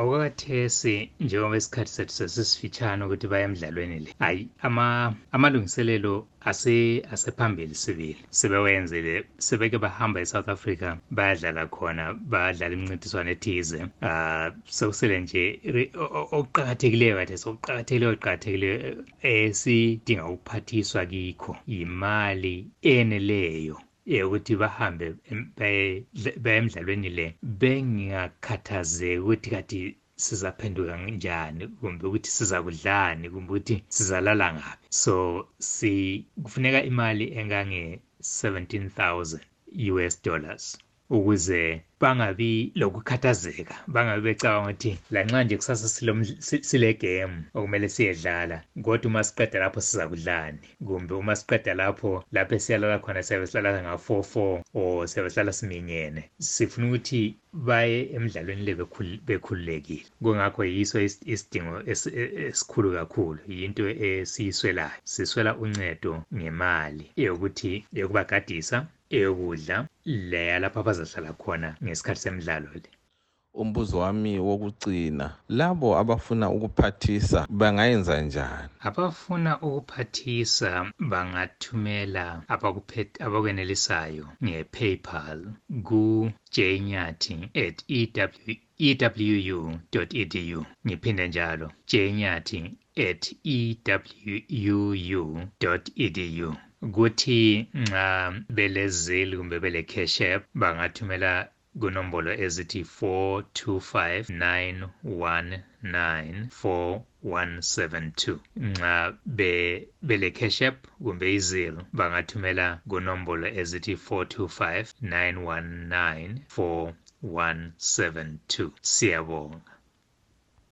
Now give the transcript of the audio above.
okwakathesi njengoba isikhathi sethu sesisifitshane ukuthi baye emdlalweni le. Hayi ama amalungiselelo ase asephambili sibili sebewenzile sebeke bahamba eSouth Africa bayadlala khona badlala imncintiswano ethize. Uh sokusele nje okuqhakathekileyo kade sokuqhakathekileyo oqhakathekileyo esidinga ukuphathiswa kikho imali eneleyo yokuthi bahambe baye emdlalweni le bengakhathazeki ukuthi kati sizaphenduka njani kumbe ukuthi siza kudlani kumbe ukuthi sizalala ngaphi. So si kufuneka imali engange 17000 US dollars. Ukuze bangabi lokukhathazeka bangabi becabanga ukuthi lanxa nje kusasa sile game okumele siyedlala kodwa uma siqeda lapho siza kudlani kumbe uma siqeda lapho lapho esiyalala khona siyabe silala nga-4-4 or siyabe sihlala siminyene sifuna ukuthi baye emidlalweni le bekhululekile. Kungakho yiso isidingo esikhulu kakhulu yinto esiyiswelayo. Siswela uncedo ngemali eyokuthi yokubagadisa eyokudla leya lapho abazahlala khona ngesikhathi semidlalo le. Umbuzo wami wokucina labo abafuna ukuphathisa bangayenza njani? Abafuna ukuphathisa bangathumela abakwenelisayo nge-paypal ku-jnyathi at ewu edu ngiphinde njalo jnyathi at ewu edu kuthi nxa belezili kumbe bele cash app bangathumela kunombolo ezithi 4259194172 nxa be bele cash app kumbe izil bangathumela kunombolo ezithi 4259194172 siyabonga.